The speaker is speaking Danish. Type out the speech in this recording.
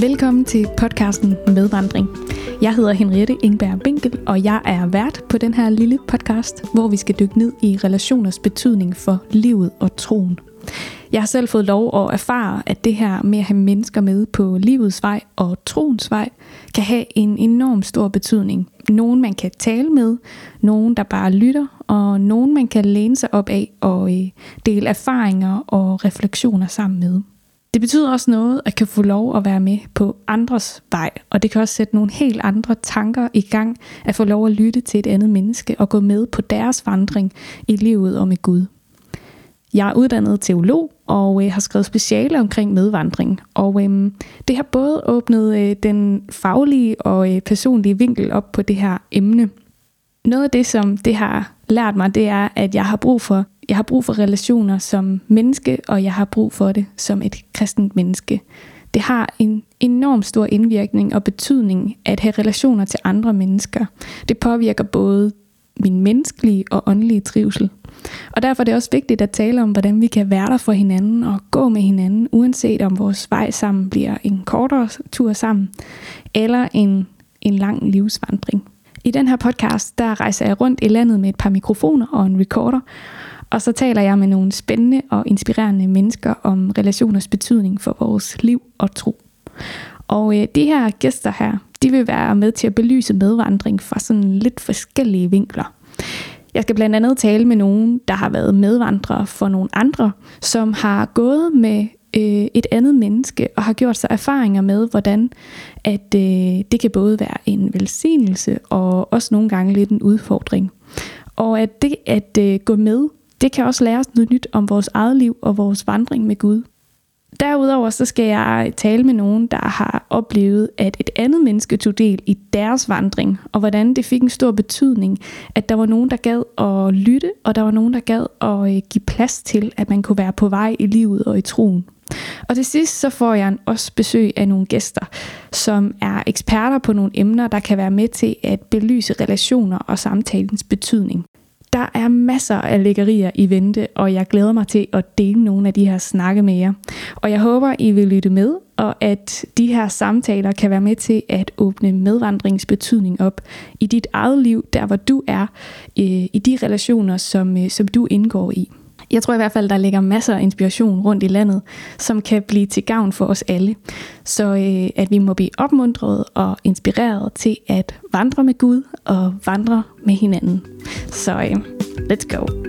Velkommen til podcasten Medvandring. Jeg hedder Henriette Ingberg Winkel, og jeg er vært på den her lille podcast, hvor vi skal dykke ned i relationers betydning for livet og troen. Jeg har selv fået lov at erfare, at det her med at have mennesker med på livets vej og troens vej, kan have en enorm stor betydning. Nogen man kan tale med, nogen der bare lytter, og nogen man kan læne sig op af og øh, dele erfaringer og refleksioner sammen med. Det betyder også noget at kan få lov at være med på andres vej, og det kan også sætte nogle helt andre tanker i gang at få lov at lytte til et andet menneske og gå med på deres vandring i livet og med Gud. Jeg er uddannet teolog og øh, har skrevet speciale omkring medvandring. Og øh, det har både åbnet øh, den faglige og øh, personlige vinkel op på det her emne. Noget af det, som det har lært mig, det er, at jeg har brug for, jeg har brug for relationer som menneske, og jeg har brug for det som et kristent menneske. Det har en enorm stor indvirkning og betydning at have relationer til andre mennesker. Det påvirker både min menneskelige og åndelige trivsel. Og derfor er det også vigtigt at tale om, hvordan vi kan være der for hinanden og gå med hinanden, uanset om vores vej sammen bliver en kortere tur sammen, eller en, en lang livsvandring. I den her podcast, der rejser jeg rundt i landet med et par mikrofoner og en recorder, og så taler jeg med nogle spændende og inspirerende mennesker om relationers betydning for vores liv og tro. Og øh, de her gæster her, de vil være med til at belyse medvandring fra sådan lidt forskellige vinkler. Jeg skal blandt andet tale med nogen, der har været medvandrere for nogle andre, som har gået med øh, et andet menneske og har gjort sig erfaringer med, hvordan at øh, det kan både være en velsignelse og også nogle gange lidt en udfordring. Og at det at øh, gå med, det kan også lære os noget nyt om vores eget liv og vores vandring med Gud. Derudover så skal jeg tale med nogen, der har oplevet, at et andet menneske tog del i deres vandring, og hvordan det fik en stor betydning, at der var nogen, der gad at lytte, og der var nogen, der gad at øh, give plads til, at man kunne være på vej i livet og i troen. Og til sidst så får jeg også besøg af nogle gæster, som er eksperter på nogle emner, der kan være med til at belyse relationer og samtalens betydning. Der er masser af lækkerier i vente, og jeg glæder mig til at dele nogle af de her snakke med jer. Og jeg håber, I vil lytte med, og at de her samtaler kan være med til at åbne medvandringsbetydning op i dit eget liv, der hvor du er, øh, i de relationer, som, øh, som du indgår i. Jeg tror i hvert fald, der ligger masser af inspiration rundt i landet, som kan blive til gavn for os alle. Så øh, at vi må blive opmuntret og inspireret til at vandre med Gud og vandre med hinanden. Så øh, let's go.